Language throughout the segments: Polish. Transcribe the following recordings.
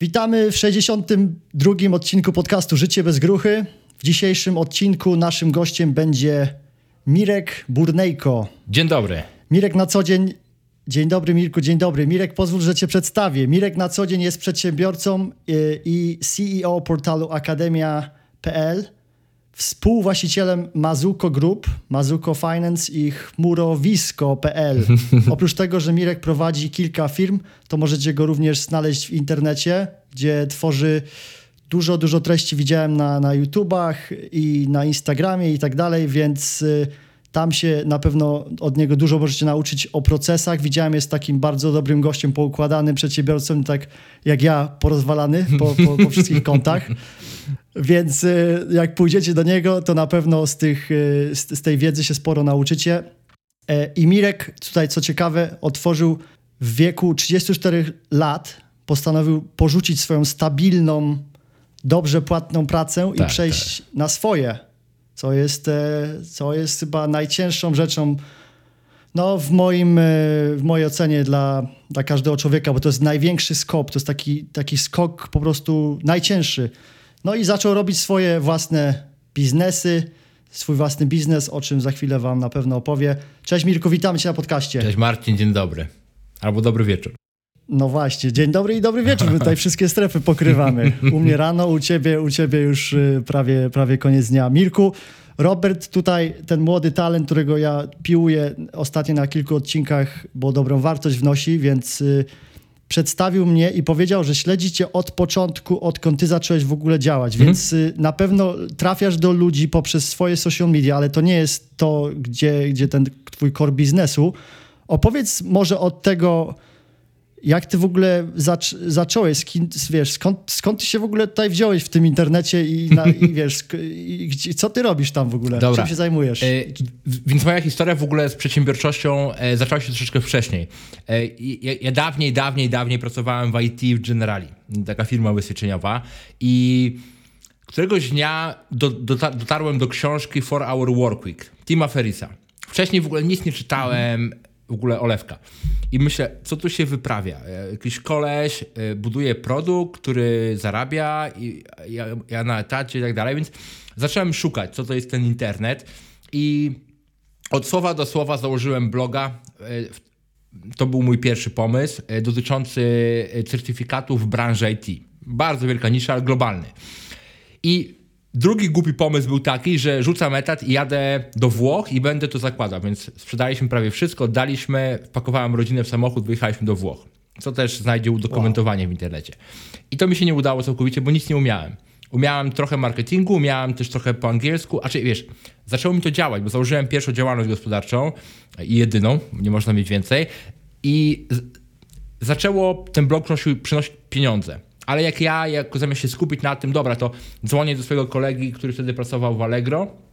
Witamy w 62. odcinku podcastu Życie bez gruchy. W dzisiejszym odcinku naszym gościem będzie Mirek Burnejko. Dzień dobry. Mirek na co dzień. Dzień dobry, Mirku, dzień dobry. Mirek, pozwól, że Cię przedstawię. Mirek na co dzień jest przedsiębiorcą y, i CEO portalu akademia.pl, współwłaścicielem Mazuko Group, Mazuko Finance i chmurowisko.pl. Oprócz tego, że Mirek prowadzi kilka firm, to możecie go również znaleźć w internecie, gdzie tworzy dużo, dużo treści widziałem na, na YouTubach i na Instagramie i tak dalej, więc y, tam się na pewno od niego dużo możecie nauczyć o procesach. Widziałem, jest takim bardzo dobrym gościem, poukładanym przedsiębiorcą, tak jak ja, porozwalany po, po, po wszystkich kątach. Więc y, jak pójdziecie do niego, to na pewno z, tych, y, z, z tej wiedzy się sporo nauczycie. E, I Mirek, tutaj co ciekawe, otworzył w wieku 34 lat, postanowił porzucić swoją stabilną, dobrze płatną pracę i Tak, przejść na swoje, co jest, e, co jest chyba najcięższą rzeczą no, w, moim, e, w mojej ocenie dla, dla każdego człowieka, bo to jest największy skok, to jest taki, taki skok po prostu najcięższy. No i zaczął robić swoje własne biznesy, swój własny biznes, o czym za chwilę wam na pewno opowie. Cześć Mirku, witamy cię na podcaście. Cześć Marcin, dzień dobry. Albo dobry wieczór. No właśnie, dzień dobry i dobry wieczór. My tutaj wszystkie strefy pokrywamy. U mnie rano, u ciebie, u ciebie już y, prawie, prawie koniec dnia. Mirku, Robert tutaj, ten młody talent, którego ja piłuję ostatnio na kilku odcinkach, bo dobrą wartość wnosi, więc y, przedstawił mnie i powiedział, że śledzi cię od początku, odkąd ty zacząłeś w ogóle działać, Mhm. więc y, na pewno trafiasz do ludzi poprzez swoje social media, ale to nie jest to, gdzie, gdzie ten twój core biznesu. Opowiedz może od tego, jak ty w ogóle zac- zacząłeś, skin, wiesz, skąd, skąd ty się w ogóle tutaj wziąłeś w tym internecie i, na, i wiesz, i, co ty robisz tam w ogóle? Dobra. Czym się zajmujesz? E, więc moja historia w ogóle z przedsiębiorczością e, zaczęła się troszeczkę wcześniej. E, ja, ja dawniej, dawniej, dawniej pracowałem w IT w Generali, taka firma ubezpieczeniowa i któregoś dnia do, dota- dotarłem do książki 4 Hour Workweek, Tima Ferrisa. Wcześniej w ogóle nic nie czytałem, w ogóle olewka. I myślę, co tu się wyprawia? E, Jakiś koleś e, buduje produkt, który zarabia, i ja, ja na etacie i tak dalej, więc zacząłem szukać, co to jest ten internet i od słowa do słowa założyłem bloga. e, To był mój pierwszy pomysł dotyczący certyfikatów w branży IT. Bardzo wielka nisza, ale globalny. I drugi głupi pomysł był taki, że rzucam etat i jadę do Włoch i będę to zakładał. Więc sprzedaliśmy prawie wszystko, oddaliśmy, wpakowałem rodzinę w samochód, wyjechaliśmy do Włoch. Co też znajdzie udokumentowanie w internecie. I to mi się nie udało całkowicie, bo nic nie umiałem. Umiałem trochę marketingu, umiałem też trochę po angielsku, a czy wiesz, zaczęło mi to działać, bo założyłem pierwszą działalność gospodarczą i jedyną, nie można mieć więcej. I zaczęło ten blog przynosić pieniądze. Ale jak ja, jak zamiast się skupić na tym, dobra, to dzwonię do swojego kolegi, który wtedy pracował w Allegro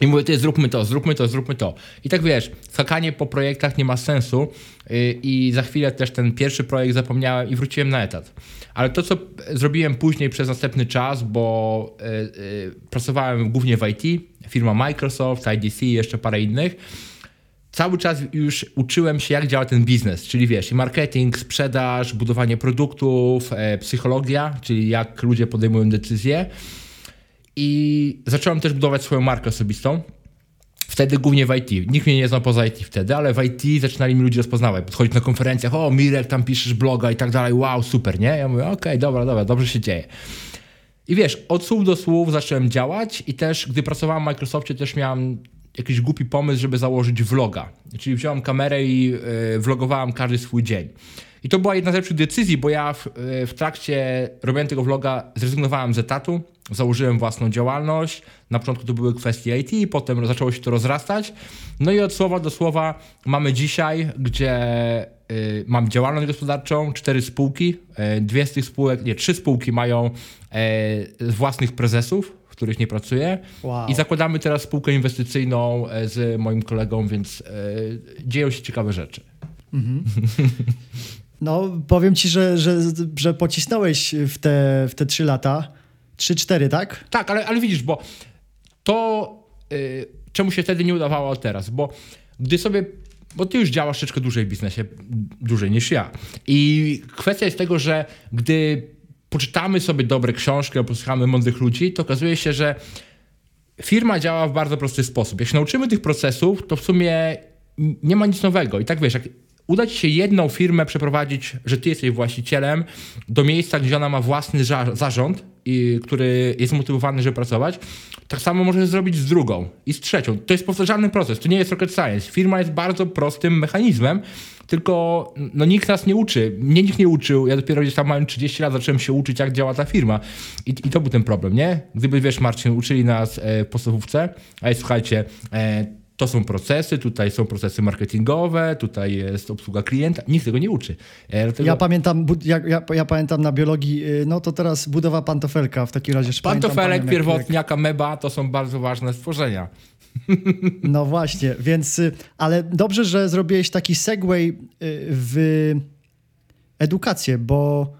i mówię, ty zróbmy to, zróbmy to, zróbmy to. I tak wiesz, skakanie po projektach nie ma sensu yy, i za chwilę też ten pierwszy projekt zapomniałem i wróciłem na etat. Ale to, co zrobiłem później przez następny czas, bo yy, yy, pracowałem głównie w IT, firma Microsoft, IDC i jeszcze parę innych, cały czas już uczyłem się, jak działa ten biznes, czyli wiesz, i marketing, sprzedaż, budowanie produktów, e, psychologia, czyli jak ludzie podejmują decyzje. I zacząłem też budować swoją markę osobistą. Wtedy głównie w IT. Nikt mnie nie znał poza IT wtedy, ale w IT zaczynali mi ludzie rozpoznawać. Podchodzić na konferencjach, o Mirek, tam piszesz bloga i tak dalej, wow, super, nie? Ja mówię, okej, dobra, dobra, dobrze się dzieje. I wiesz, od słów do słów zacząłem działać i też, gdy pracowałem w Microsoftie, też miałem jakiś głupi pomysł, żeby założyć vloga. Czyli wziąłem kamerę i y, vlogowałem każdy swój dzień. I to była jedna z lepszych decyzji, bo ja w, y, w trakcie robienia tego vloga zrezygnowałem z etatu, założyłem własną działalność. Na początku to były kwestie IT, potem zaczęło się to rozrastać. No i od słowa do słowa mamy dzisiaj, gdzie y, mam działalność gospodarczą, cztery spółki, y, dwie z tych spółek, nie, trzy spółki mają y, własnych prezesów, których nie pracuję. Wow. I zakładamy teraz spółkę inwestycyjną e, z moim kolegą, więc e, dzieją się ciekawe rzeczy. No, powiem ci, że, że, że pocisnąłeś w te, w te trzy lata. Trzy, cztery, tak? Tak, ale, ale widzisz, bo to y, czemu się wtedy nie udawało teraz, bo gdy sobie, bo ty już działasz troszeczkę dłużej w biznesie, dłużej niż ja i kwestia jest tego, że gdy poczytamy sobie dobre książki, albo posłuchamy mądrych ludzi, to okazuje się, że firma działa w bardzo prosty sposób. Jak się nauczymy tych procesów, to w sumie nie ma nic nowego. I tak wiesz, jak uda ci się jedną firmę przeprowadzić, że ty jesteś właścicielem, do miejsca, gdzie ona ma własny zarząd, i, który jest motywowany, żeby pracować, tak samo możesz zrobić z drugą i z trzecią. To jest powtarzalny proces, to nie jest rocket science. Firma jest bardzo prostym mechanizmem, tylko no, nikt nas nie uczy. Mnie nikt nie uczył. Ja dopiero gdzieś tam mając 30 lat zacząłem się uczyć, jak działa ta firma. I, i to był ten problem, nie? Gdyby, wiesz, Marcin, uczyli nas e, w podstawówce, a słuchajcie, e, to są procesy, tutaj są procesy marketingowe, tutaj jest obsługa klienta. Nikt tego nie uczy. E, dlatego... Ja pamiętam, ja, ja, ja, pamiętam na biologii, y, no to teraz budowa pantofelka w takim razie. Pantofelek, pierwotniaka, meba to są bardzo ważne stworzenia. No właśnie, więc, y, ale dobrze, że zrobiłeś taki segway y, w edukację, bo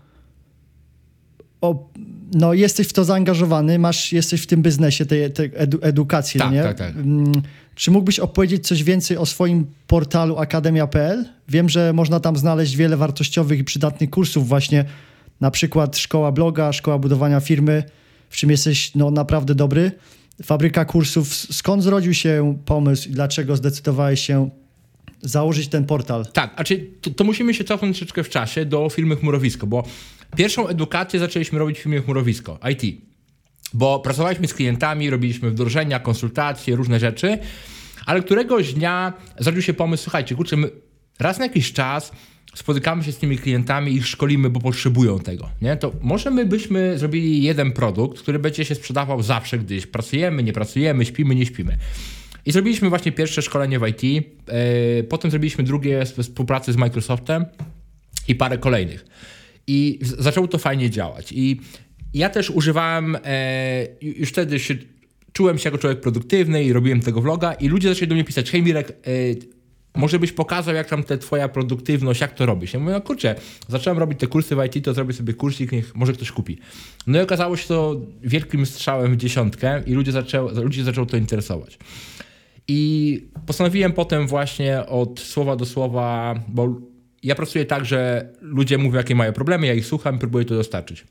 o, no, jesteś w to zaangażowany, masz, jesteś w tym biznesie tej, tej edu, edukacji, tak, nie? Tak, tak. Mm, czy mógłbyś opowiedzieć coś więcej o swoim portalu akademia.pl? Wiem, że można tam znaleźć wiele wartościowych i przydatnych kursów właśnie, na przykład szkoła bloga, szkoła budowania firmy, w czym jesteś no, naprawdę dobry. Fabryka kursów. Skąd zrodził się pomysł i dlaczego zdecydowałeś się założyć ten portal? Tak, a czy to, to musimy się cofnąć troszeczkę w czasie do firmy Chmurowisko, bo pierwszą edukację zaczęliśmy robić w firmie Chmurowisko, IT. Bo pracowaliśmy z klientami, robiliśmy wdrożenia, konsultacje, różne rzeczy, ale któregoś dnia zrodził się pomysł, słuchajcie, kurczę, raz na jakiś czas spotykamy się z tymi klientami, ich szkolimy, bo potrzebują tego. Nie? To może my byśmy zrobili jeden produkt, który będzie się sprzedawał zawsze, gdyś pracujemy, nie pracujemy, śpimy, nie śpimy. I zrobiliśmy właśnie pierwsze szkolenie w IT, yy, potem zrobiliśmy drugie we współpracy z Microsoftem i parę kolejnych. I zaczęło to fajnie działać. I ja też używałem, e, już wtedy się, czułem się jako człowiek produktywny i robiłem tego vloga i ludzie zaczęli do mnie pisać, hej Mirek, e, może byś pokazał, jak tam ta twoja produktywność, jak to robisz. Ja mówię, no kurczę, zacząłem robić te kursy w IT, to zrobię sobie kursik, niech może ktoś kupi. No i okazało się to wielkim strzałem w dziesiątkę i ludzie zaczęło, ludzi zaczęło to interesować. I postanowiłem potem właśnie od słowa do słowa, bo ja pracuję tak, że ludzie mówią, jakie mają problemy, ja ich słucham próbuję to dostarczyć.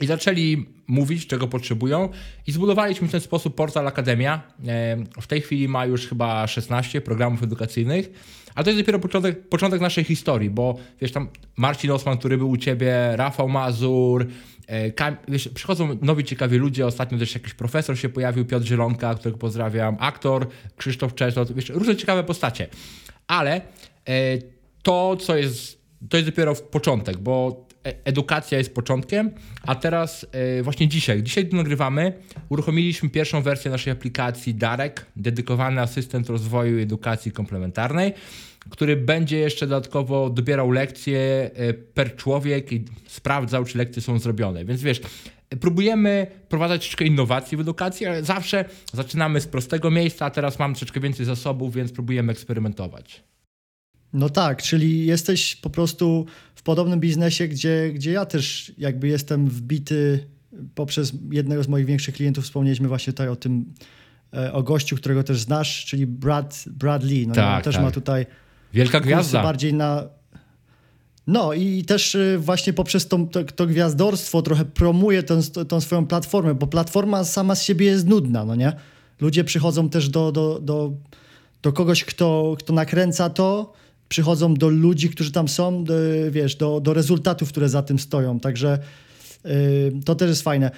I zaczęli mówić, czego potrzebują, i zbudowaliśmy w ten sposób portal Akademia. W tej chwili ma już chyba 16 programów edukacyjnych, ale to jest dopiero początek, początek naszej historii, bo wiesz, tam Marcin Osman, który był u ciebie, Rafał Mazur, e, Kam wiesz, przychodzą nowi ciekawi ludzie. Ostatnio też jakiś profesor się pojawił, Piotr Zielonka, którego pozdrawiam, aktor Krzysztof Czesot, wiesz, różne ciekawe postacie. Ale e, to, co jest, to jest dopiero początek, bo E, edukacja jest początkiem, a teraz e, właśnie dzisiaj, dzisiaj nagrywamy, uruchomiliśmy pierwszą wersję naszej aplikacji Darek, dedykowany asystent rozwoju edukacji komplementarnej, który będzie jeszcze dodatkowo dobierał lekcje e, per człowiek i sprawdzał, czy lekcje są zrobione. Więc wiesz, próbujemy wprowadzać troszeczkę innowacji w edukacji, ale zawsze zaczynamy z prostego miejsca, a teraz mamy troszeczkę więcej zasobów, więc próbujemy eksperymentować. No tak, czyli jesteś po prostu w podobnym biznesie, gdzie, gdzie ja też jakby jestem wbity poprzez jednego z moich większych klientów. Wspomnieliśmy właśnie tutaj o tym, e, o gościu, którego też znasz, czyli Brad, Brad Lee. No tak, też tak. ma tutaj Wielka gwiazda. bardziej na... No i też e, właśnie poprzez to, to, to gwiazdorstwo trochę promuje tą, tą swoją platformę, bo platforma sama z siebie jest nudna, no nie? Ludzie przychodzą też do, do, do, do kogoś, kto, kto nakręca to, przychodzą do ludzi, którzy tam są, do, wiesz, do, do rezultatów, które za tym stoją. Także yy, to też jest fajne.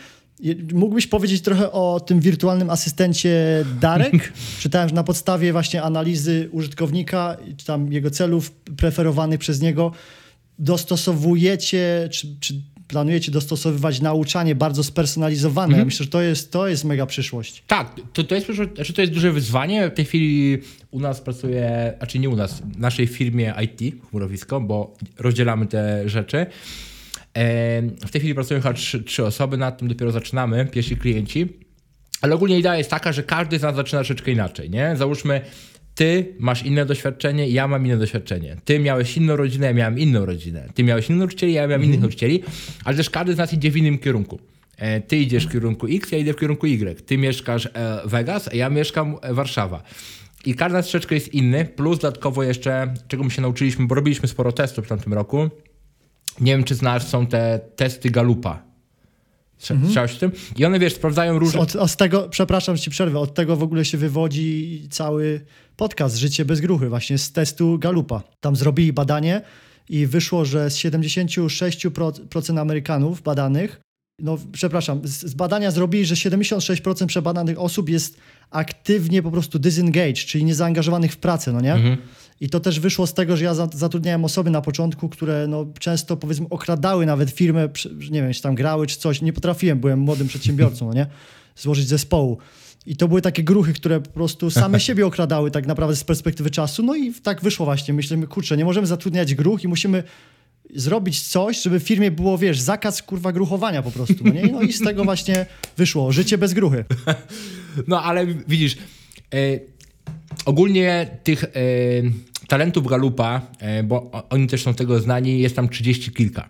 Mógłbyś powiedzieć trochę o tym wirtualnym asystencie Darek? Czytałem, że na podstawie właśnie analizy użytkownika, czy tam jego celów preferowanych przez niego, dostosowujecie, czy, czy planujecie dostosowywać nauczanie bardzo spersonalizowane. Mhm. Ja myślę, że to jest, to jest mega przyszłość. Tak, to, to, jest, znaczy to jest duże wyzwanie. W tej chwili u nas pracuje, a czy nie u nas, w naszej firmie IT, chmurowisko, bo rozdzielamy te rzeczy. W tej chwili pracują chyba trzy, trzy osoby, nad tym dopiero zaczynamy, pierwsi klienci. Ale ogólnie idea jest taka, że każdy z nas zaczyna troszeczkę inaczej, nie? Załóżmy, ty masz inne doświadczenie, ja mam inne doświadczenie. Ty miałeś inną rodzinę, ja miałem inną rodzinę. Ty miałeś innych nauczycieli, ja miałem mm. innych mhm. nauczycieli, ale też każdy z nas idzie w innym kierunku. E, ty idziesz w kierunku X, ja idę w kierunku Y. Ty mieszkasz e, Vegas, a ja mieszkam e, Warszawa. I każda troszeczkę jest inny, plus dodatkowo jeszcze, czego my się nauczyliśmy, bo robiliśmy sporo testów w tamtym roku, nie wiem czy znasz, są te testy Galupa. Słyszałeś o tym? I one, wiesz, sprawdzają różne... Od, od tego, przepraszam, ci przerwę, od tego w ogóle się wywodzi cały podcast Życie bez gruchy, właśnie z testu Galupa. Tam zrobili badanie i wyszło, że z 76% Amerykanów badanych, no przepraszam, z, z badania zrobili, że 76% przebadanych osób jest aktywnie po prostu disengaged, czyli niezaangażowanych w pracę, no nie? Mhm. I to też wyszło z tego, że ja zatrudniałem osoby na początku, które no, często powiedzmy okradały nawet firmę, nie wiem, czy tam grały czy coś. Nie potrafiłem, byłem młodym przedsiębiorcą, no nie? Złożyć zespołu. I to były takie gruchy, które po prostu same siebie okradały tak naprawdę z perspektywy czasu. No i tak wyszło właśnie. Myślimy, kurczę, nie możemy zatrudniać gruch i musimy zrobić coś, żeby w firmie było, wiesz, zakaz kurwa gruchowania po prostu. No, nie? No i z tego właśnie wyszło życie bez gruchy. No ale widzisz, e, ogólnie tych e, talentów Galupa, e, bo oni też są tego znani, jest tam 30 kilka.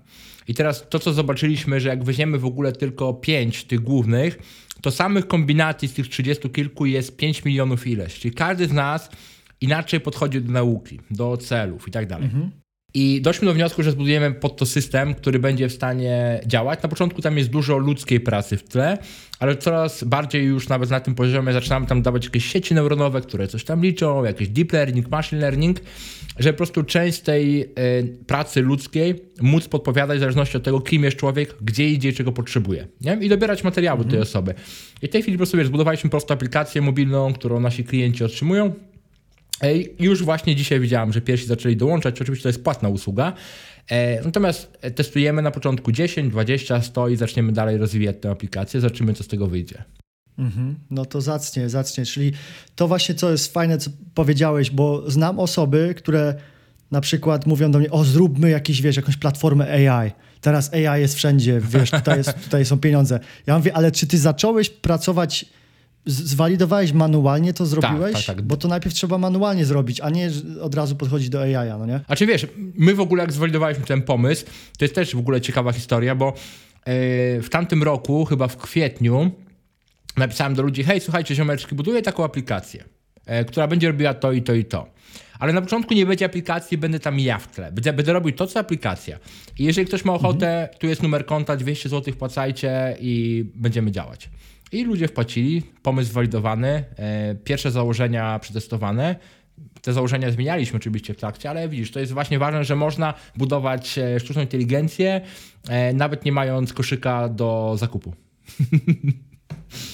I teraz to, co zobaczyliśmy, że jak weźmiemy w ogóle tylko 5 tych głównych, to samych kombinacji z tych 30 kilku jest 5 milionów ileś. Czyli każdy z nas inaczej podchodzi do nauki, do celów i tak dalej. Mhm. I doszliśmy do wniosku, że zbudujemy pod to system, który będzie w stanie działać. Na początku tam jest dużo ludzkiej pracy w tle, ale coraz bardziej już nawet na tym poziomie zaczynamy tam dawać jakieś sieci neuronowe, które coś tam liczą, jakiś deep learning, machine learning, że po prostu część tej y, pracy ludzkiej móc podpowiadać w zależności od tego, kim jest człowiek, gdzie idzie i czego potrzebuje. Nie? I dobierać materiały mhm. tej osoby. I w tej chwili po prostu wiesz, zbudowaliśmy prostą aplikację mobilną, którą nasi klienci otrzymują już właśnie dzisiaj widziałem, że pierwsi zaczęli dołączać. Oczywiście to jest płatna usługa. E, natomiast testujemy na początku 10, 20, 100 i zaczniemy dalej rozwijać tę aplikację. Zobaczymy, co z tego wyjdzie. Mhm. No to zacnie, zacnie. Czyli to właśnie, co jest fajne, co powiedziałeś, bo znam osoby, które na przykład mówią do mnie, o zróbmy jakiś, wiesz, jakąś platformę AI. Teraz AI jest wszędzie, wiesz, tutaj, jest, tutaj są pieniądze. Ja mówię, ale czy ty zacząłeś pracować zwalidowałeś manualnie, to zrobiłeś? Tak, tak, tak. Bo to najpierw trzeba manualnie zrobić, a nie od razu podchodzić do AI, no nie? A czy wiesz, my w ogóle jak zwalidowaliśmy ten pomysł, to jest też w ogóle ciekawa historia, bo yy, w tamtym roku, chyba w kwietniu, napisałem do ludzi, hej, słuchajcie, ziomeczki, buduję taką aplikację, yy, która będzie robiła to i to i to. Ale na początku nie będzie aplikacji, będę tam ja w tle. Będę, będę robił to, co aplikacja. I jeżeli ktoś ma ochotę, mhm. tu jest numer konta, 200 zł płacajcie i będziemy działać. I ludzie wpłacili, pomysł walidowany, e, pierwsze założenia przetestowane. Te założenia zmienialiśmy oczywiście w trakcie, ale widzisz, to jest właśnie ważne, że można budować e, sztuczną inteligencję, e, nawet nie mając koszyka do zakupu.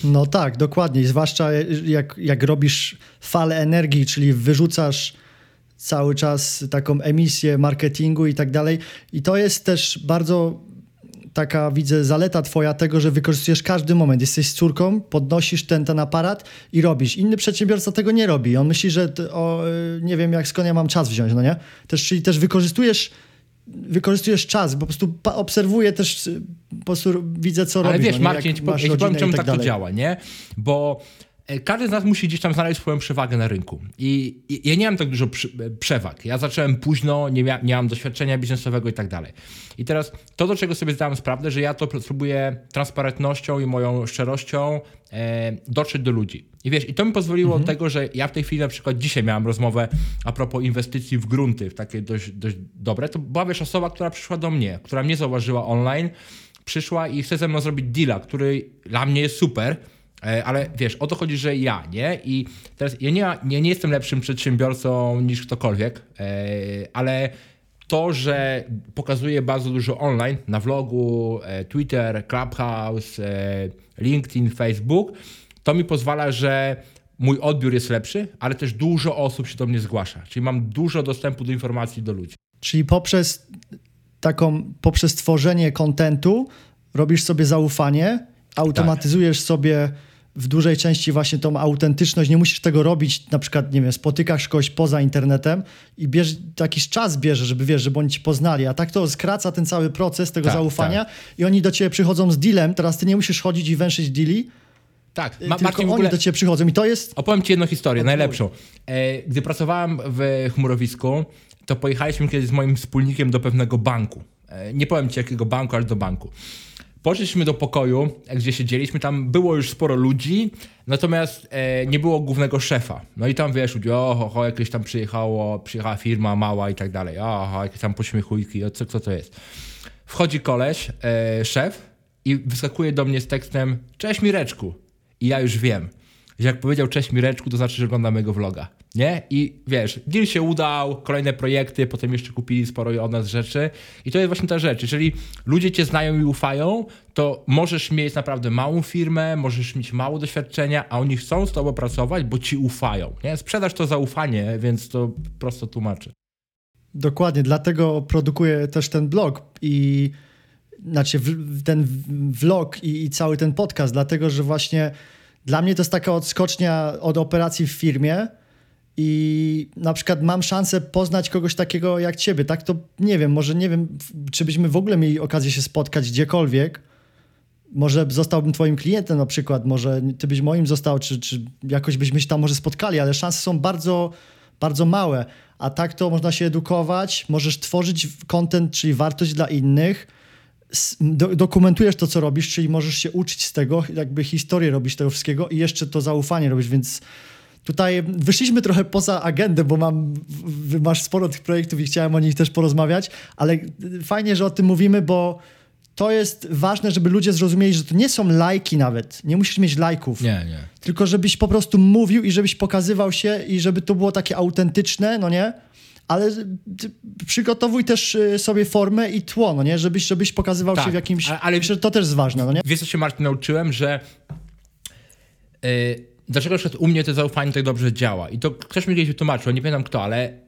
No tak, dokładnie. Zwłaszcza jak, jak robisz falę energii, czyli wyrzucasz cały czas taką emisję marketingu i tak dalej. I to jest też bardzo taka, widzę, zaleta twoja tego, że wykorzystujesz każdy moment. Jesteś z córką, podnosisz ten, ten aparat i robisz. Inny przedsiębiorca tego nie robi. On myśli, że o, nie wiem, jak skąd ja mam czas wziąć, no nie? Też, czyli też wykorzystujesz wykorzystujesz czas, po prostu obserwuję też, po prostu widzę, co robisz. Ale wiesz, no Marcin, ja ci powiem, czemu tak, tak to działa, nie? Bo każdy z nas musi gdzieś tam znaleźć swoją przewagę na rynku. I, ja nie mam tak dużo e, przewag. Ja zacząłem późno, nie, mia nie mam doświadczenia biznesowego i tak dalej. I teraz to, do czego sobie zdałem sprawę, że ja to spróbuję transparentnością i moją szczerością e, dotrzeć do ludzi. I wiesz, i to mi pozwoliło mhm. tego, że ja w tej chwili na przykład dzisiaj miałem rozmowę a propos inwestycji w grunty, w takie dość, dość dobre. To była wiesz osoba, która przyszła do mnie, która mnie zauważyła online, przyszła i chce ze mną zrobić deala, który dla mnie jest super, E, ale wiesz, o to chodzi, że ja, nie? I teraz ja nie, nie, nie jestem lepszym przedsiębiorcą niż ktokolwiek, e, ale to, że pokazuję bardzo dużo online na vlogu, e, Twitter, Clubhouse, LinkedIn, Facebook, to mi pozwala, że mój odbiór jest lepszy, ale też dużo osób się do mnie zgłasza. Czyli mam dużo dostępu do informacji do ludzi. Czyli poprzez taką, poprzez tworzenie kontentu robisz sobie zaufanie, automatyzujesz tak. sobie w dużej części właśnie tą autentyczność, nie musisz tego robić, na przykład, nie wiem, spotykasz kogoś poza internetem i bierz, jakiś czas bierze, żeby wiesz, żeby oni ci poznali, a tak to skraca ten cały proces tego tak, zaufania tak. i oni do ciebie przychodzą z dealem, teraz ty nie musisz chodzić i węszyć deali, tak, Ma tylko Marcin, oni do ciebie przychodzą i to jest... Opowiem ci jedną historię, najlepszą. E, gdy pracowałem w chmurowisku, to pojechaliśmy kiedyś z moim wspólnikiem do pewnego banku. E, nie powiem ci jakiego banku, ale do banku. Poszliśmy do pokoju, gdzie siedzieliśmy, tam było już sporo ludzi, natomiast e, nie było głównego szefa. No i tam wiesz, ludzie, oho, ho, jakieś tam przyjechało, przyjechała firma mała i tak dalej, oho, jakieś tam pośmiechujki, co, co to jest. wchodzi koleś, e, szef i wyskakuje do mnie z tekstem Cześć Mireczku. I ja już wiem, że jak powiedział Cześć Mireczku, to znaczy, że ogląda mojego vloga. Nie? I wiesz, deal się udał, kolejne projekty, potem jeszcze kupili sporo od nas rzeczy. I to jest właśnie ta rzecz. Jeżeli ludzie cię znają i ufają, to możesz mieć naprawdę małą firmę, możesz mieć mało doświadczenia, a oni chcą z tobą pracować, bo ci ufają. Nie? Sprzedaż to zaufanie, więc to prosto tłumaczy. Dokładnie, dlatego produkuję też ten blog i znaczy ten vlog i, i cały ten podcast, dlatego że właśnie dla mnie to jest taka odskocznia od operacji w firmie i na przykład mam szansę poznać kogoś takiego jak ciebie, tak? To nie wiem, może nie wiem, czy byśmy w ogóle mieli okazję się spotkać gdziekolwiek. Może zostałbym twoim klientem na przykład, może ty byś moim został, czy, czy jakoś byśmy się tam może spotkali, ale szanse są bardzo, bardzo małe. A tak to można się edukować, możesz tworzyć content, czyli wartość dla innych, do, dokumentujesz to, co robisz, czyli możesz się uczyć z tego, jakby historię robisz tego wszystkiego i jeszcze to zaufanie robisz, więc tutaj wyszliśmy trochę poza agendę, bo mam, masz sporo tych projektów i chciałem o nich też porozmawiać, ale fajnie, że o tym mówimy, bo to jest ważne, żeby ludzie zrozumieli, że to nie są lajki nawet. Nie musisz mieć lajków. Nie, nie. Tylko żebyś po prostu mówił i żebyś pokazywał się i żeby to było takie autentyczne, no nie? ale przygotowuj też y, sobie formę i tło, no nie? Żebyś, żebyś pokazywał tak, się w jakimś... Ale, ale myślę, że to też jest ważne, no nie? Wiesz, co się Martin nauczyłem, że yy, dlaczego na u mnie to zaufanie tak dobrze działa? I to ktoś mi kiedyś wytłumaczył, nie pamiętam kto, ale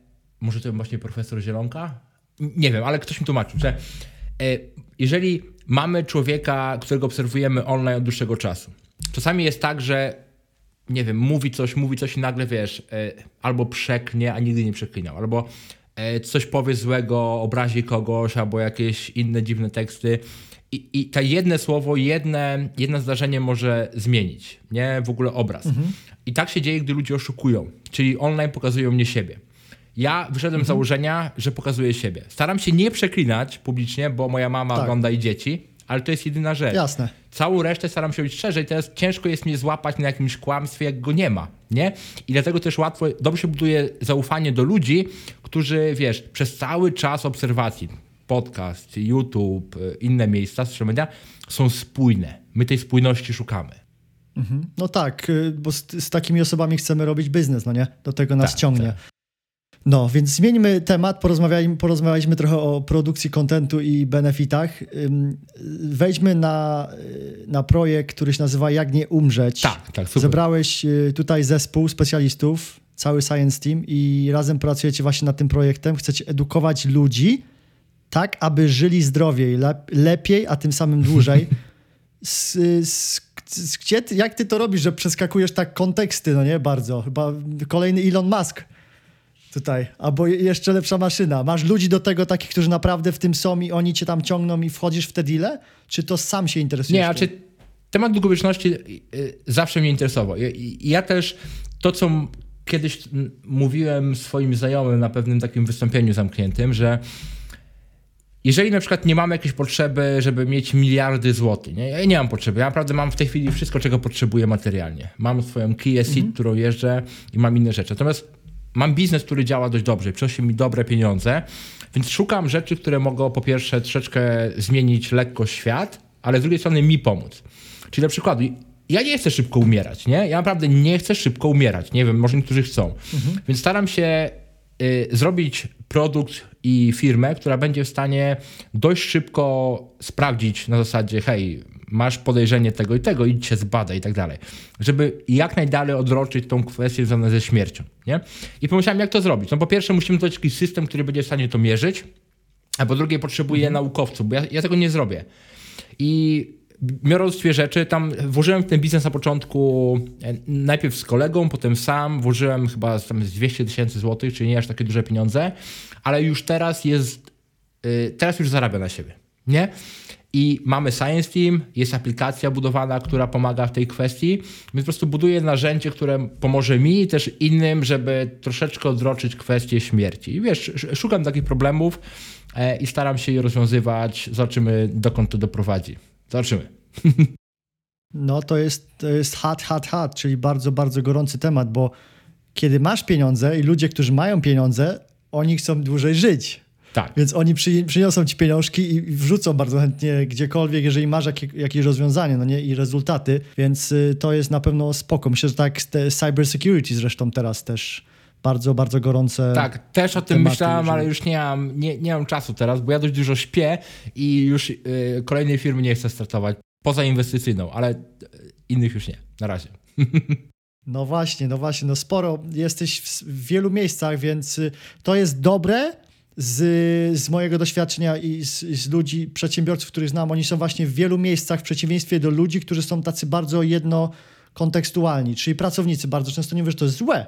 może to właśnie profesor Zielonka? Nie wiem, ale ktoś mi tłumaczył, że yy, jeżeli mamy człowieka, którego obserwujemy online od dłuższego czasu, czasami jest tak, że nie wiem, mówi coś, mówi coś i nagle wiesz, e, albo przeknie, a nigdy nie przeklinał, albo e, coś powie złego, obrazi kogoś, albo jakieś inne dziwne teksty. I, i to jedne słowo, jedne, jedno zdarzenie może zmienić, nie? W ogóle obraz. Mhm. I tak się dzieje, gdy ludzie oszukują, czyli online pokazują mnie siebie. Ja wyszedłem mhm. z założenia, że pokazuję siebie. Staram się nie przeklinać publicznie, bo moja mama tak. ogląda i dzieci, ale to jest jedyna rzecz. Jasne. Całą resztę staram się robić szerzej, teraz ciężko jest mnie złapać na jakimś kłamstwie, jak go nie ma, nie? I dlatego też łatwo, dobrze buduje zaufanie do ludzi, którzy, wiesz, przez cały czas obserwacji, podcast, YouTube, inne miejsca, social media, są spójne. My tej spójności szukamy. Mhm. No tak, y, bo z, z, takimi osobami chcemy robić biznes, no nie? Do tego nas tak, ciągnie. Tak. No, więc zmieńmy temat, porozmawialiśmy, porozmawialiśmy trochę o produkcji kontentu i benefitach. Wejdźmy na, y, na projekt, który się nazywa Jak nie umrzeć. Tak, tak, super. Zebrałeś y, tutaj zespół specjalistów, cały science team i razem pracujecie właśnie nad tym projektem. Chcecie edukować ludzi tak, aby żyli zdrowiej, lepiej, a tym samym dłużej. Z, z, z, gdzie ty, jak ty to robisz, że przeskakujesz tak konteksty, no nie? Bardzo. Chyba kolejny Elon Musk tutaj. Albo jeszcze lepsza maszyna. Masz ludzi do tego takich, którzy naprawdę w tym są i oni cię tam ciągną i wchodzisz w te deale? Czy to sam się interesujesz? Nie, a czy temat długowieczności y, y, zawsze mnie interesował. I ja też to, co kiedyś mówiłem swoim znajomym na pewnym takim wystąpieniu zamkniętym, że jeżeli na przykład nie mamy jakiejś potrzeby, żeby mieć miliardy złotych, nie? ja nie mam potrzeby. Ja naprawdę mam w tej chwili wszystko, czego potrzebuję materialnie. Mam swoją Kia Ceed, mhm. którą jeżdżę i mam inne rzeczy. Natomiast mam biznes, który działa dość dobrze, przynosi mi dobre pieniądze, więc szukam rzeczy, które mogą po pierwsze troszeczkę zmienić lekko świat, ale z drugiej strony mi pomóc. Czyli na przykład ja nie chcę szybko umierać, nie? Ja naprawdę nie chcę szybko umierać. Nie wiem, może niektórzy chcą. Mhm. Więc staram się zrobić produkt i firmę, która będzie w stanie dość szybko sprawdzić na zasadzie, hej, masz podejrzenie tego i tego, idź się zbadaj i tak dalej. Żeby jak najdalej odroczyć tą kwestię związaną ze śmiercią. Nie? I pomyślałem, jak to zrobić. No po pierwsze musimy mieć jakiś system, który będzie w stanie to mierzyć, a po drugie potrzebuję mhm. naukowców, bo ja, ja tego nie zrobię. I biorąc dwie rzeczy, tam włożyłem w ten biznes na początku e, najpierw z kolegą, potem sam, włożyłem chyba tam 200 tysięcy złotych, czyli nie aż takie duże pieniądze, ale już teraz jest, y, teraz już zarabia na siebie, nie? I mamy Science Team, jest aplikacja budowana, która pomaga w tej kwestii, więc po prostu buduję narzędzie, które pomoże mi i też innym, żeby troszeczkę odroczyć kwestię śmierci. I wiesz, szukam takich problemów e, i staram się je rozwiązywać. Zobaczymy, dokąd to doprowadzi. Zobaczymy. No to jest, to jest hot, hot, hot, czyli bardzo, bardzo gorący temat, bo kiedy masz pieniądze i ludzie, którzy mają pieniądze, oni chcą dłużej żyć. Tak. Więc oni przy, przyniosą ci pieniążki i wrzucą bardzo chętnie gdziekolwiek, jeżeli masz jakie, jakieś rozwiązanie, no nie, i rezultaty, więc y, to jest na pewno spoko. Myślę, że tak te cyber security zresztą teraz też bardzo, bardzo gorące. Tak, też o tym myślałem, ale już nie mam, nie, nie mam czasu teraz, bo ja dość dużo śpię i już y, kolejnej firmy nie chcę startować. Poza inwestycyjną, ale y, innych już nie. Na razie. No właśnie, no właśnie, no sporo jesteś w, w wielu miejscach, więc y, to jest dobre z, z mojego doświadczenia i z, z ludzi, przedsiębiorców, których znam. Oni są właśnie w wielu miejscach w przeciwieństwie do ludzi, którzy są tacy bardzo jednokontekstualni, czyli pracownicy bardzo często nie wiesz, że to jest złe.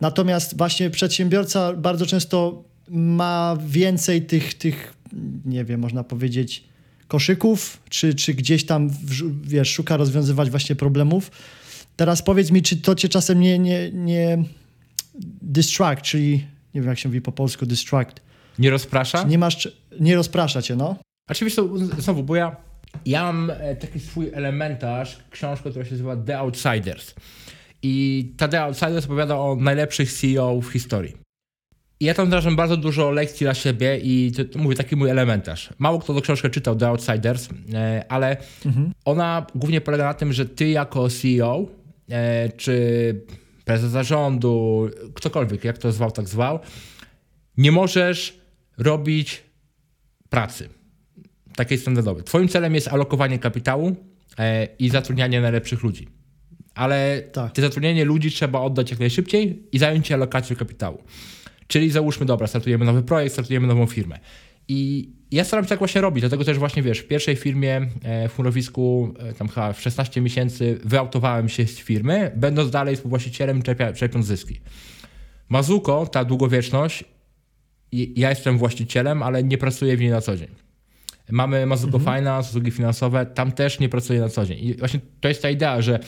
Natomiast właśnie przedsiębiorca bardzo często ma więcej tych, tych nie wiem, można powiedzieć, koszyków, czy, czy gdzieś tam, wiesz, szuka rozwiązywać właśnie problemów. Teraz powiedz mi, czy to cię czasem nie, nie, nie distract, czyli nie wiem jak się mówi po polsku, distract. Nie rozprasza? Nie masz, czy- nie rozprasza cię, no? Oczywiście, znowu, bo ja, ja mam e, taki swój elementarz, książkę, która się nazywa The Outsiders. I ta The Outsiders opowiada o najlepszych CEO w historii. I ja tam wdrażam bardzo dużo lekcji dla siebie i to, to mówię, taki mój elementarz. Mało kto tą książkę czytał, The Outsiders, e, ale ona głównie polega na tym, że ty jako CEO, e, czy prezes zarządu, ktokolwiek, jak to zwał, tak zwał, nie możesz robić pracy takiej standardowej. Twoim celem jest alokowanie kapitału e, i zatrudnianie najlepszych ludzi. Ale Tak. te zatrudnienie ludzi trzeba oddać jak najszybciej i zająć się alokacją kapitału. Czyli załóżmy, dobra, startujemy nowy projekt, startujemy nową firmę. I ja staram się tak właśnie robić, dlatego też właśnie, wiesz, w pierwszej firmie e, w chmurowisku, e, tam chyba w 16 miesięcy wyautowałem się z firmy, będąc dalej współwłaścicielem, czerpia- czerpiąc zyski. Mazuko, ta długowieczność, ja jestem właścicielem, ale nie pracuję w niej na co dzień. Mamy Mazuko Finance, usługi finansowe, tam też nie pracuję na co dzień. I właśnie to jest ta idea, że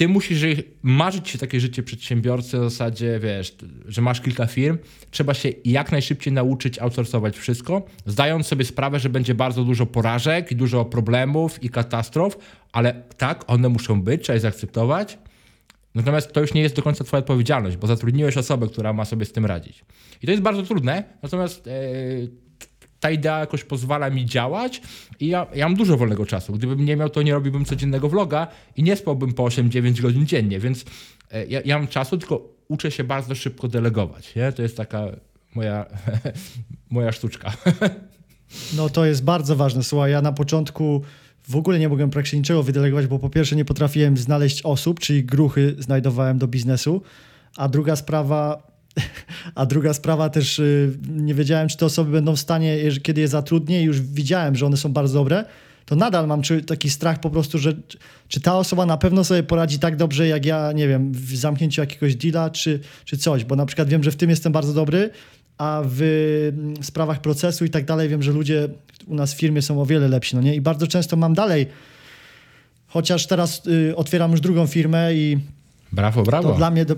ty musisz marzyć się takie życie przedsiębiorcy w zasadzie, wiesz, że masz kilka firm, trzeba się jak najszybciej nauczyć outsourcować wszystko, zdając sobie sprawę, że będzie bardzo dużo porażek i dużo problemów i katastrof, ale tak, one muszą być, trzeba je zaakceptować. Natomiast to już nie jest do końca twoja odpowiedzialność, bo zatrudniłeś osobę, która ma sobie z tym radzić. I to jest bardzo trudne, natomiast e, ta idea jakoś pozwala mi działać i ja, ja mam dużo wolnego czasu. Gdybym nie miał, to nie robiłbym codziennego vloga i nie spałbym po 8-9 godzin dziennie, więc e, ja, ja mam czasu, tylko uczę się bardzo szybko delegować. Nie? To jest taka moja, moja sztuczka. No to jest bardzo ważne. Słuchaj, ja na początku w ogóle nie mogłem praktycznie niczego wydelegować, bo po pierwsze nie potrafiłem znaleźć osób, czyli gruchy znajdowałem do biznesu, a druga sprawa, a druga sprawa też y, nie wiedziałem, czy te osoby będą w stanie, kiedy je zatrudnię, już widziałem, że one są bardzo dobre, to nadal mam taki strach po prostu, że czy- czy ta osoba na pewno sobie poradzi tak dobrze, jak ja, nie wiem, w zamknięciu jakiegoś deala, czy, czy coś, bo na przykład wiem, że w tym jestem bardzo dobry, a w mm, sprawach procesu i tak dalej wiem, że ludzie u nas w firmie są o wiele lepsi, no nie? I bardzo często mam dalej, chociaż teraz y, otwieram już drugą firmę i Brawo, brawo. to dla mnie, do,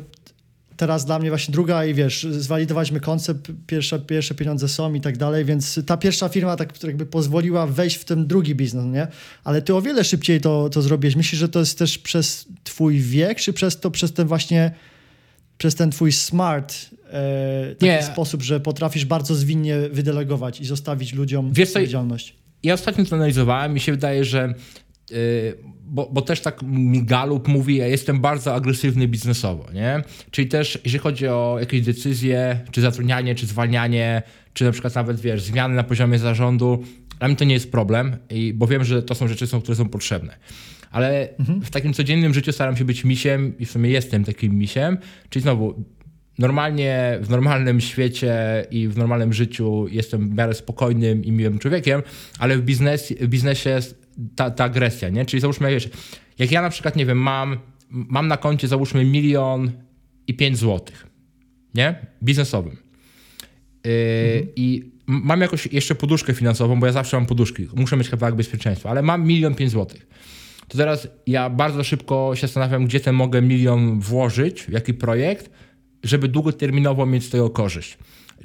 teraz dla mnie właśnie druga i wiesz, zwalidowaliśmy koncept, pierwsze, pierwsze pieniądze są i tak dalej, więc ta pierwsza firma tak jakby pozwoliła wejść w ten drugi biznes, nie? Ale ty o wiele szybciej to, to zrobiłeś. Myślisz, że to jest też przez twój wiek, czy przez to, przez ten właśnie, przez ten twój smart e, taki Nie. sposób, że potrafisz bardzo zwinnie wydelegować i zostawić ludziom Wiesz odpowiedzialność? Ja ostatnio to analizowałem i się wydaje, że bo, bo też tak mi Galup mówi, ja jestem bardzo agresywny biznesowo, nie? Czyli też jeśli chodzi o jakieś decyzje, czy zatrudnianie, czy zwalnianie, czy na przykład nawet, wiesz, zmiany na poziomie zarządu, dla mnie to nie jest problem, i, bo wiem, że to są rzeczy, które są potrzebne. Ale w takim codziennym życiu staram się być misiem i w sumie jestem takim misiem, czyli znowu normalnie, w normalnym świecie i w normalnym życiu jestem w miarę spokojnym i miłym człowiekiem, ale w, biznes, w biznesie jest ta, ta agresja, nie? Czyli załóżmy, wiesz, jak ja na przykład, nie wiem, mam, mam na koncie załóżmy milion i pięć złotych, nie? Biznesowym. Yy, I m- mam jakoś jeszcze poduszkę finansową, bo ja zawsze mam poduszki. Muszę mieć kawałek bezpieczeństwa, ale mam milion pięć złotych. To teraz ja bardzo szybko się zastanawiam, gdzie ten mogę milion włożyć, w jaki projekt, żeby długoterminowo mieć z tego korzyść.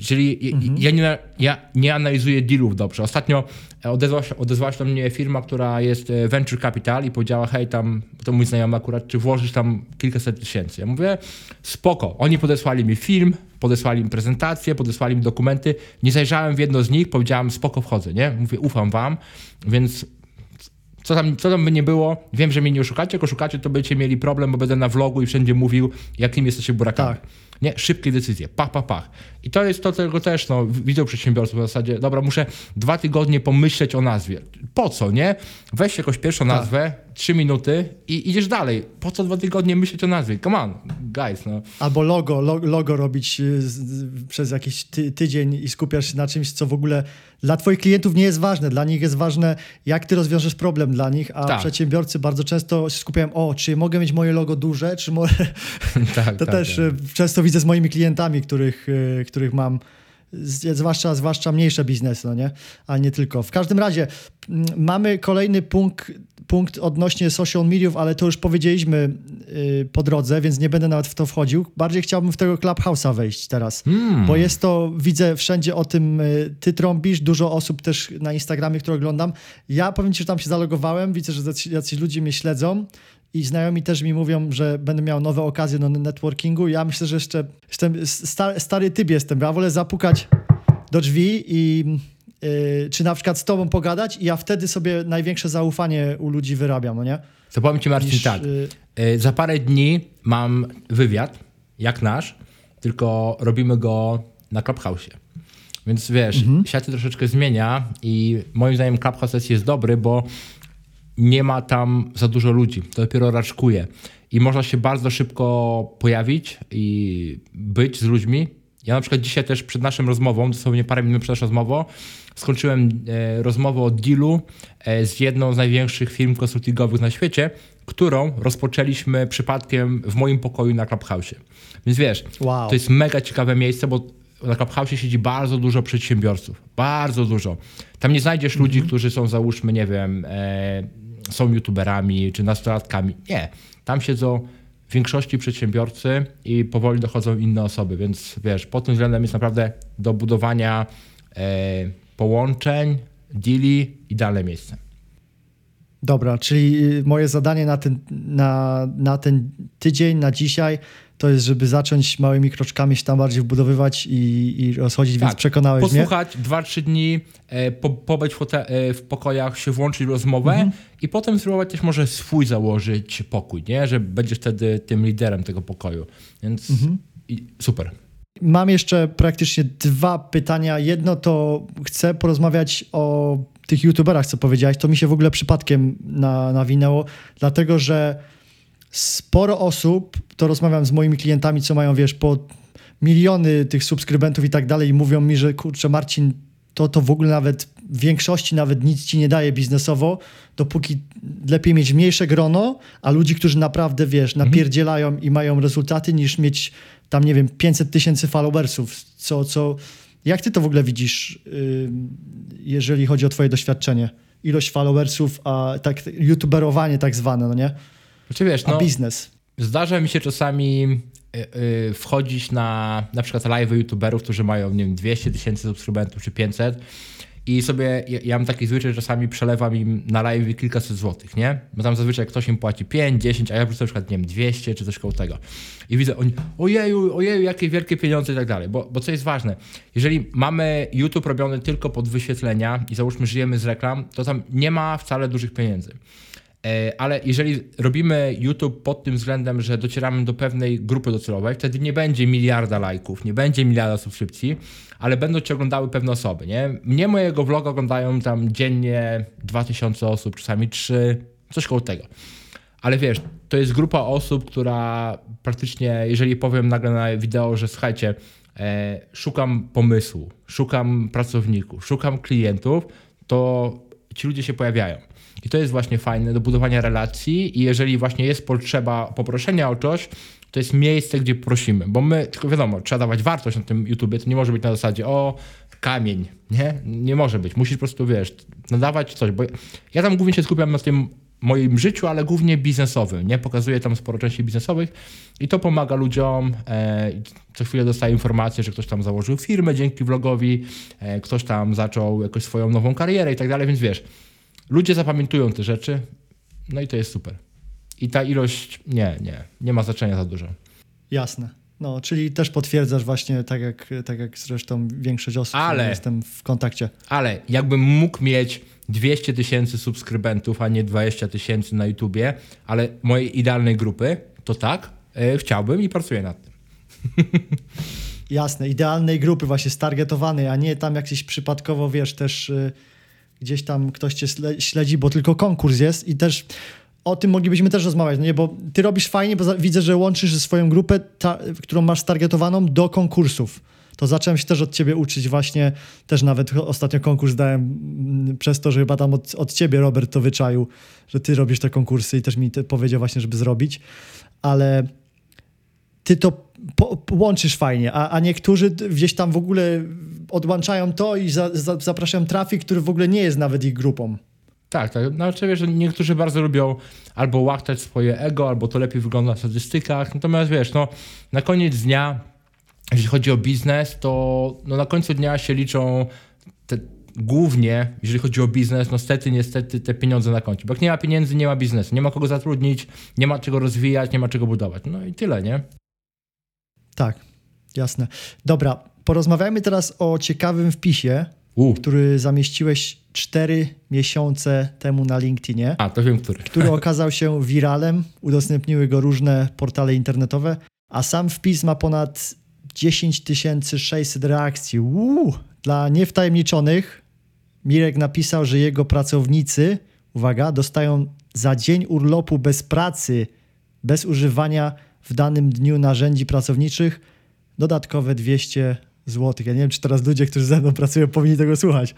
Czyli ja- ja, nie, ja nie analizuję dealów dobrze. Ostatnio odezwała się, odezwała się do mnie firma, która jest e, Venture Capital i powiedziała, hej tam, to mój znajomy akurat, czy włożysz tam kilkaset tysięcy. Ja mówię, spoko. Oni podesłali mi film, podesłali mi prezentację, podesłali mi dokumenty, nie zajrzałem w jedno z nich, powiedziałem spoko wchodzę, nie? Mówię ufam wam, więc co tam, co tam by nie było, wiem, że mnie nie oszukacie, jak oszukacie, to będziecie mieli problem, bo będę na vlogu i wszędzie mówił, jakim jesteście burakami. Tak. Nie? Szybkie decyzje, pach, pach, pach. I to jest to, czego też no, widzą przedsiębiorców w zasadzie, dobra, muszę dwa tygodnie pomyśleć o nazwie. Po co, nie? Weź jakąś pierwszą Tak. nazwę, trzy minuty i idziesz dalej. Po co dwa tygodnie myśleć o nazwie? Come on, guys, no. Albo logo, lo, logo robić y, z, przez jakiś ty, tydzień i skupiasz się na czymś, co w ogóle dla twoich klientów nie jest ważne. Dla nich jest ważne, jak ty rozwiążesz problem dla nich, a Tak. przedsiębiorcy bardzo często się skupiają, o, czy mogę mieć moje logo duże, czy może... tak, To tak, też tak. y, często widzę z moimi klientami, których, y, których mam, zwłaszcza, zwłaszcza mniejsze biznesy, no nie? Ale nie tylko. W każdym razie mm, mamy kolejny punkt, punkt odnośnie social mediów, ale to już powiedzieliśmy y, po drodze, więc nie będę nawet w to wchodził. Bardziej chciałbym w tego Clubhouse'a wejść teraz, Hmm. bo jest to, widzę wszędzie o tym, y, ty trąbisz, dużo osób też na Instagramie, które oglądam. Ja powiem ci, że tam się zalogowałem, widzę, że jacyś- jacyś ludzie mnie śledzą. I znajomi też mi mówią, że będę miał nowe okazje do networkingu. Ja myślę, że jeszcze jestem sta, stary typ jestem. Ja wolę zapukać do drzwi i yy, czy na przykład z tobą pogadać i ja wtedy sobie największe zaufanie u ludzi wyrabiam, no nie? To powiem ci Marcin Niż, tak. y, Y, Za parę dni mam wywiad, jak nasz, tylko robimy go na Clubhouse. Więc wiesz, świat się troszeczkę zmienia i moim zdaniem Clubhouse jest dobry, bo nie ma tam za dużo ludzi. To dopiero raczkuje. I można się bardzo szybko pojawić i być z ludźmi. Ja na przykład dzisiaj też przed naszą rozmową, dosłownie parę minut przed naszą rozmową, skończyłem e, rozmowę o dealu e, z jedną z największych firm konsultingowych na świecie, którą rozpoczęliśmy przypadkiem w moim pokoju na Clubhouse. Więc wiesz, Wow. to jest mega ciekawe miejsce, bo na Clubhouse siedzi bardzo dużo przedsiębiorców. Bardzo dużo. Tam nie znajdziesz ludzi, którzy są załóżmy, nie wiem, e, są youtuberami czy nastolatkami. Nie. Tam siedzą większości przedsiębiorcy i powoli dochodzą inne osoby, więc wiesz, pod tym względem jest naprawdę do budowania e, połączeń, deali idealne miejsce. Dobra, czyli y, moje zadanie na ten, na, na ten tydzień, na dzisiaj, to jest, żeby zacząć małymi kroczkami się tam bardziej wbudowywać i, i rozchodzić, więc przekonałeś mnie. Posłuchać 2-3 dni, e, po, pobyć w, e, w pokojach, się włączyć w rozmowę i potem spróbować też może swój założyć pokój, nie? Że będziesz wtedy tym liderem tego pokoju. Więc i, super. Mam jeszcze praktycznie dwa pytania. Jedno to chcę porozmawiać o tych youtuberach, co powiedziałeś. To mi się w ogóle przypadkiem na, nawinęło, dlatego że sporo osób, to rozmawiam z moimi klientami, co mają, wiesz, po miliony tych subskrybentów i tak dalej i mówią mi, że kurczę Marcin, to, to w ogóle nawet w większości nawet nic ci nie daje biznesowo, dopóki lepiej mieć mniejsze grono, a ludzi, którzy naprawdę, wiesz, napierdzielają i mają rezultaty, niż mieć tam, nie wiem, 500 tysięcy followersów, co, co... Jak ty to w ogóle widzisz, yy, jeżeli chodzi o twoje doświadczenie? Ilość followersów, a tak youtuberowanie tak zwane, no nie? Znaczy wiesz, no, biznes. zdarza mi się czasami y, y, wchodzić na na przykład live youtuberów, którzy mają, nie wiem, 200 tysięcy subskrybentów czy 500 i sobie, ja, ja mam taki zwyczaj, że czasami przelewam im na live kilkaset złotych, nie? Bo tam zazwyczaj ktoś im płaci 5, 10, a ja wrzucę na przykład, nie wiem, 200 czy coś koło tego. I widzę, oni, ojeju, ojeju, jakie wielkie pieniądze i tak dalej. Bo, bo co jest ważne, jeżeli mamy YouTube robiony tylko pod wyświetlenia i załóżmy żyjemy z reklam, to tam nie ma wcale dużych pieniędzy. E, Ale jeżeli robimy YouTube pod tym względem, że docieramy do pewnej grupy docelowej, wtedy nie będzie miliarda lajków, nie będzie miliarda subskrypcji, ale będą cię oglądały pewne osoby, nie? Mnie mojego vloga oglądają tam dziennie 2000 osób, czasami 3, coś koło tego. Ale wiesz, to jest grupa osób, która praktycznie, jeżeli powiem nagle na wideo, że słuchajcie, e, szukam pomysłu, szukam pracowników, szukam klientów, to ci ludzie się pojawiają. I to jest właśnie fajne do budowania relacji i jeżeli właśnie jest potrzeba poproszenia o coś, to jest miejsce, gdzie prosimy, bo my, tylko wiadomo, trzeba dawać wartość na tym YouTubie, to nie może być na zasadzie, o, kamień, nie? Nie może być. Musisz po prostu, wiesz, nadawać coś, bo ja tam głównie się skupiam na tym moim życiu, ale głównie biznesowym, nie? Pokazuję tam sporo części biznesowych i to pomaga ludziom. E, co chwilę dostaję informację, że ktoś tam założył firmę dzięki vlogowi, e, ktoś tam zaczął jakoś swoją nową karierę i tak dalej, więc wiesz, ludzie zapamiętują te rzeczy, no i to jest super. I ta ilość, nie, nie, nie ma znaczenia za dużo. Jasne. No, czyli też potwierdzasz właśnie, tak jak, tak jak zresztą większość osób, Ale- jestem w kontakcie. Ale jakbym mógł mieć 200 tysięcy subskrybentów, a nie 20 tysięcy na YouTubie, ale mojej idealnej grupy, to tak, e, chciałbym i pracuję nad tym. Jasne, idealnej grupy właśnie stargetowanej, a nie tam jakieś przypadkowo, wiesz, też y, gdzieś tam ktoś cię śle- śledzi, bo tylko konkurs jest i też o tym moglibyśmy też rozmawiać, no nie, bo ty robisz fajnie, bo widzę, że łączysz swoją grupę, ta, którą masz stargetowaną do konkursów. To zacząłem się też od ciebie uczyć właśnie, też nawet ostatnio konkurs dałem mm, przez to, że chyba tam od, od ciebie Robert to wyczaił, że ty robisz te konkursy i też mi te powiedział właśnie, żeby zrobić, ale ty to po, łączysz fajnie, a, a niektórzy gdzieś tam w ogóle odłączają to i za, za, zapraszają trafik, który w ogóle nie jest nawet ich grupą. Tak, tak. Znaczy, wiesz, że niektórzy bardzo lubią albo łaktać swoje ego, albo to lepiej wygląda w statystykach. Natomiast wiesz, no, na koniec dnia, jeśli chodzi o biznes, to no, na końcu dnia się liczą te, głównie, jeżeli chodzi o biznes, no stety, niestety te pieniądze na koncie. Bo jak nie ma pieniędzy, nie ma biznesu. Nie ma kogo zatrudnić, nie ma czego rozwijać, nie ma czego budować. No i tyle, nie? Tak, jasne. Dobra, porozmawiajmy teraz o ciekawym wpisie, U. który zamieściłeś 4 miesiące temu na LinkedInie, A, to wiem, który. który okazał się wiralem, udostępniły go różne portale internetowe, a sam wpis ma ponad 10 600 reakcji. Uuu. Dla niewtajemniczonych Mirek napisał, że jego pracownicy, uwaga, dostają za dzień urlopu bez pracy, bez używania w danym dniu narzędzi pracowniczych dodatkowe 200 zł. Ja nie wiem, czy teraz ludzie, którzy ze mną pracują, powinni tego słuchać.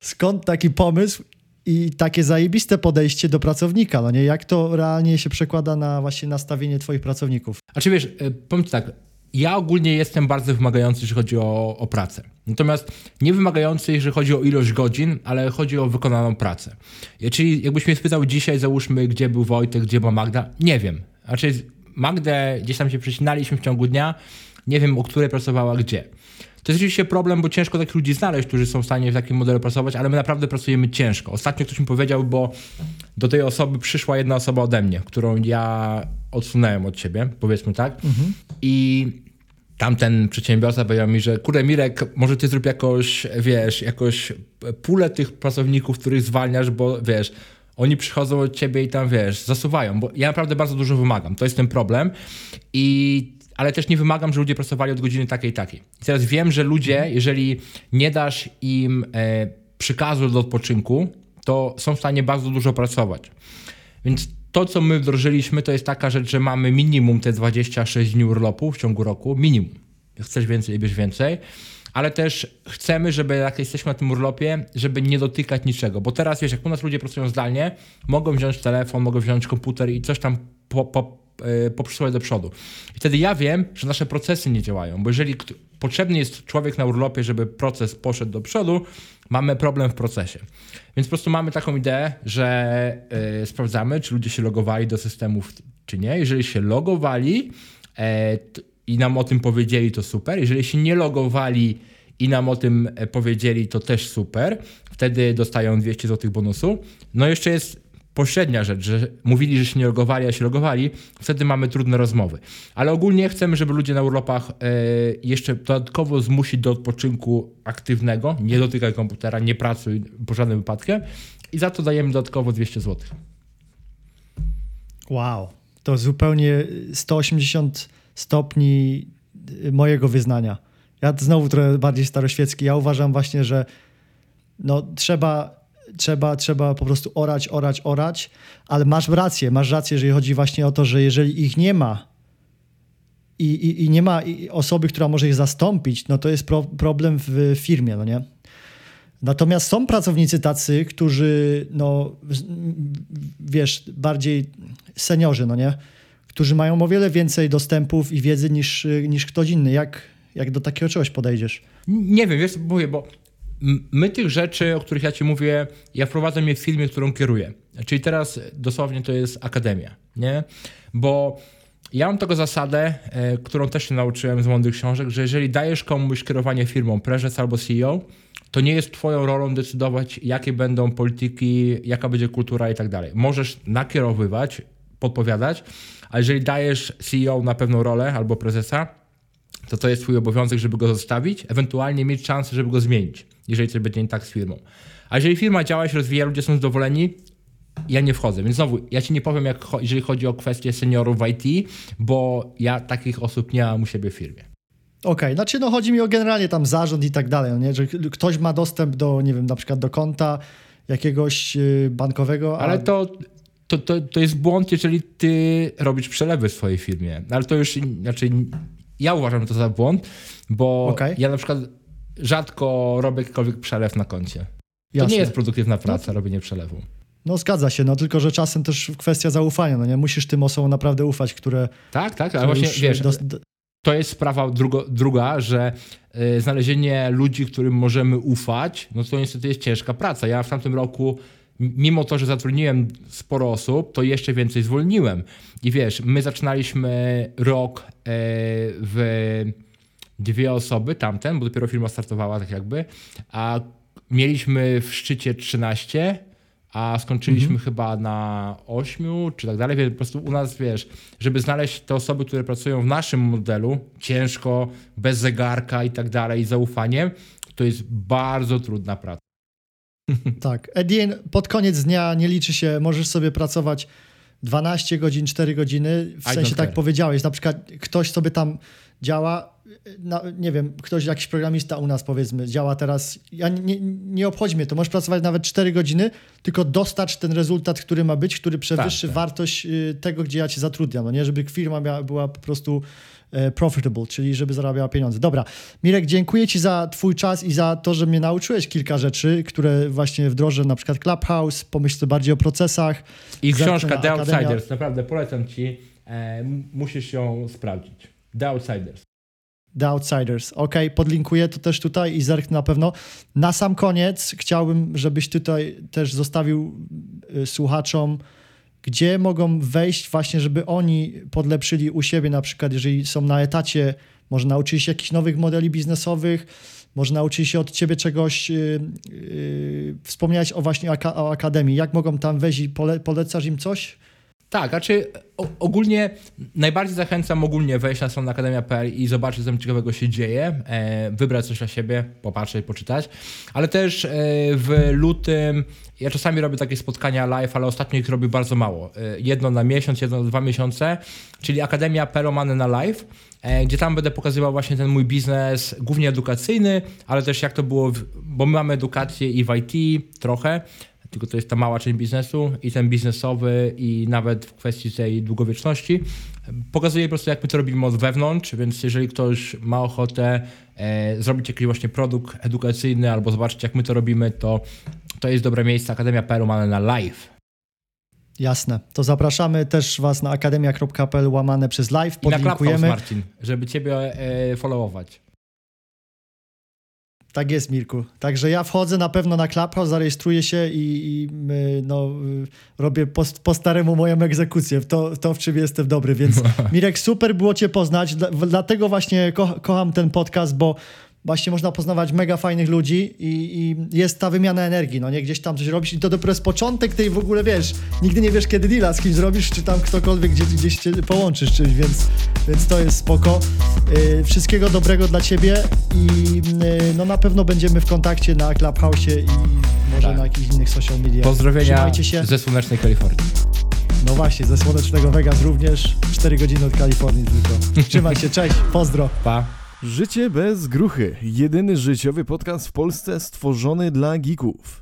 Skąd taki pomysł i takie zajebiste podejście do pracownika? No nie, jak to realnie się przekłada na właśnie nastawienie twoich pracowników? A czy wiesz, y, powiem ci tak, ja ogólnie jestem bardzo wymagający, jeżeli chodzi o, o pracę. Natomiast nie wymagający, jeżeli chodzi o ilość godzin, ale chodzi o wykonaną pracę. Czyli jakbyś mnie spytał dzisiaj, załóżmy, gdzie był Wojtek, gdzie była Magda, nie wiem. Znaczy Magdę gdzieś tam się przecinaliśmy w ciągu dnia, nie wiem, o której pracowała gdzie. To jest oczywiście problem, bo ciężko takich ludzi znaleźć, którzy są w stanie w takim modelu pracować, ale my naprawdę pracujemy ciężko. Ostatnio ktoś mi powiedział, bo do tej osoby przyszła jedna osoba ode mnie, którą ja odsunąłem od ciebie, powiedzmy tak. I tamten przedsiębiorca powiedział mi, że kurde Mirek, może ty zrób jakoś, wiesz, jakoś pulę tych pracowników, których zwalniasz, bo wiesz, oni przychodzą od ciebie i tam, wiesz, zasuwają, bo ja naprawdę bardzo dużo wymagam. To jest ten problem. I ale też nie wymagam, że ludzie pracowali od godziny takiej i takiej. I teraz wiem, że ludzie, jeżeli nie dasz im e, przykazu do odpoczynku, to są w stanie bardzo dużo pracować. Więc to, co my wdrożyliśmy, to jest taka rzecz, że mamy minimum te 26 dni urlopu w ciągu roku. Minimum. Jak chcesz więcej, bierz więcej. Ale też chcemy, żeby jak jesteśmy na tym urlopie, żeby nie dotykać niczego. Bo teraz, wiesz, jak u nas ludzie pracują zdalnie, mogą wziąć telefon, mogą wziąć komputer i coś tam po, po, poprzesuwać do przodu. I wtedy ja wiem, że nasze procesy nie działają. Bo jeżeli potrzebny jest człowiek na urlopie, żeby proces poszedł do przodu, mamy problem w procesie. Więc po prostu mamy taką ideę, że e, sprawdzamy, czy ludzie się logowali do systemów, czy nie. Jeżeli się logowali e, i nam o tym powiedzieli, to super. Jeżeli się nie logowali i nam o tym e, powiedzieli, to też super. Wtedy dostają 200 zł bonusu. No jeszcze jest pośrednia rzecz, że mówili, że się nie logowali, a się logowali, wtedy mamy trudne rozmowy. Ale ogólnie chcemy, żeby ludzie na urlopach e, jeszcze dodatkowo zmusić do odpoczynku aktywnego, nie dotykaj komputera, nie pracuj po żadnym wypadkiem i za to dajemy dodatkowo 200 zł. Wow, to zupełnie 180 stopni y, mojego wyznania. Ja znowu trochę bardziej staroświecki. Ja uważam właśnie, że no, trzeba, trzeba, trzeba po prostu orać, orać, orać, ale masz rację, masz rację, jeżeli chodzi właśnie o to, że jeżeli ich nie ma i, i, i nie ma osoby, która może ich zastąpić, no to jest pro, problem w firmie, no nie? Natomiast są pracownicy tacy, którzy, no, wiesz, bardziej seniorzy, no nie? Którzy mają o wiele więcej dostępów i wiedzy niż, niż ktoś inny. Jak, jak do takiego czegoś podejdziesz? Nie wiem, wiesz, mówię, bo my tych rzeczy, o których ja ci mówię, ja wprowadzam je w firmie, którą kieruję. Czyli teraz dosłownie to jest akademia, nie? Bo ja mam tego zasadę, e, którą też się nauczyłem z mądrych książek, że jeżeli dajesz komuś kierowanie firmą, prezes albo CEO, to nie jest twoją rolą decydować, jakie będą polityki, jaka będzie kultura i tak dalej. Możesz nakierowywać, podpowiadać, a jeżeli dajesz CEO na pewną rolę albo prezesa, to to jest twój obowiązek, żeby go zostawić, ewentualnie mieć szansę, żeby go zmienić, jeżeli coś będzie nie tak z firmą. A jeżeli firma działa, się rozwija, ludzie są zadowoleni, ja nie wchodzę. Więc znowu, ja ci nie powiem, jak, jeżeli chodzi o kwestie seniorów w IT, bo ja takich osób nie mam u siebie w firmie. Okej, okay. znaczy no chodzi mi o generalnie tam zarząd i tak dalej, no nie? że ktoś ma dostęp do, nie wiem, na przykład do konta jakiegoś y, bankowego. Ale to, to, to, to jest błąd, jeżeli ty robisz przelewy w swojej firmie. Ale to już, znaczy ja uważam to za błąd, bo okay. ja na przykład rzadko robię jakikolwiek przelew na koncie. Jasne. To nie jest produktywna praca, no. robienie przelewu. No zgadza się, no tylko, że czasem też kwestia zaufania, no nie? Musisz tym osobom naprawdę ufać, które... Tak, tak, ale właśnie, wiesz, to jest sprawa drugo, druga, że y, znalezienie ludzi, którym możemy ufać, no to niestety jest ciężka praca. Ja w tamtym roku mimo to, że zatrudniłem sporo osób, to jeszcze więcej zwolniłem. I wiesz, my zaczynaliśmy rok e, w dwie osoby, tamten, bo dopiero firma startowała tak jakby, a mieliśmy w szczycie 13, a skończyliśmy mhm. chyba na 8 czy tak dalej. Więc po prostu u nas, wiesz, żeby znaleźć te osoby, które pracują w naszym modelu, ciężko, bez zegarka i tak dalej, zaufaniem, to jest bardzo trudna praca. Tak. Edien, pod koniec dnia nie liczy się, możesz sobie pracować 12 godzin, 4 godziny. W sensie tak powiedziałeś, na przykład ktoś sobie tam działa, na, nie wiem, ktoś, jakiś programista u nas powiedzmy, działa teraz, ja nie, nie obchodzi mnie to, możesz pracować nawet 4 godziny, tylko dostarcz ten rezultat, który ma być, który przewyższy tak, tak. wartość y, tego, gdzie ja cię zatrudniam, no nie, żeby firma miała, była po prostu E, profitable, czyli żeby zarabiała pieniądze. Dobra, Mirek, dziękuję Ci za Twój czas i za to, że mnie nauczyłeś kilka rzeczy, które właśnie wdrożę, na przykład Clubhouse, pomyśl bardziej o procesach. I książka The Outsiders, naprawdę polecam Ci, e, musisz ją sprawdzić. The Outsiders. The Outsiders. Ok, podlinkuję to też tutaj i zerknę na pewno. Na sam koniec chciałbym, żebyś tutaj też zostawił y, słuchaczom gdzie mogą wejść właśnie, żeby oni podlepszyli u siebie, na przykład jeżeli są na etacie, może nauczyli się jakichś nowych modeli biznesowych, może nauczyli się od ciebie czegoś, yy, yy, wspomniałeś o właśnie o akademii, jak mogą tam wejść pole, polecasz im coś? Tak, znaczy ogólnie najbardziej zachęcam ogólnie wejść na stronę akademia.pl i zobaczyć, co ciekawego się dzieje, e, wybrać coś dla siebie, popatrzeć, poczytać, ale też e, w lutym ja czasami robię takie spotkania live, ale ostatnio ich robię bardzo mało. E, jedno na miesiąc, jedno na dwa miesiące, czyli Akademia Peromany na live, gdzie tam będę pokazywał właśnie ten mój biznes, głównie edukacyjny, ale też jak to było, bo my mamy edukację i w IT trochę, tylko to jest ta mała część biznesu i ten biznesowy i nawet w kwestii tej długowieczności. Pokazuję po prostu, jak my to robimy od wewnątrz, więc jeżeli ktoś ma ochotę e, zrobić jakiś właśnie produkt edukacyjny albo zobaczyć, jak my to robimy, to to jest dobre miejsce. Akademia PL łamane na live. Jasne. To zapraszamy też Was na akademia.pl łamane przez live. Podlinkujemy. I na Marcin, żeby Ciebie e, followować. Tak jest, Mirku. Także ja wchodzę na pewno na Clubhouse, zarejestruję się i, i no, robię po, po, staremu moją egzekucję. To, to, w czym jestem dobry. Więc Mirek, super było Cię poznać. Dlatego właśnie ko kocham ten podcast, bo właśnie można poznawać mega fajnych ludzi i, i, jest ta wymiana energii, no nie? Gdzieś tam coś robisz i to dopiero jest początek tej w ogóle, wiesz, nigdy nie wiesz, kiedy deala z kimś zrobisz, czy tam ktokolwiek gdzieś, gdzieś cię połączysz czymś, więc, więc to jest spoko. Yy, wszystkiego dobrego dla ciebie i yy, no na pewno będziemy w kontakcie na Clubhouse i może tak. na jakichś innych social media. Pozdrowienia ze słonecznej Kalifornii. No właśnie, ze słonecznego Vegas również, 4 godziny od Kalifornii tylko. Trzymaj się, cześć, pozdro. Pa. Życie bez gruchy. Jedyny życiowy podcast w Polsce stworzony dla geeków.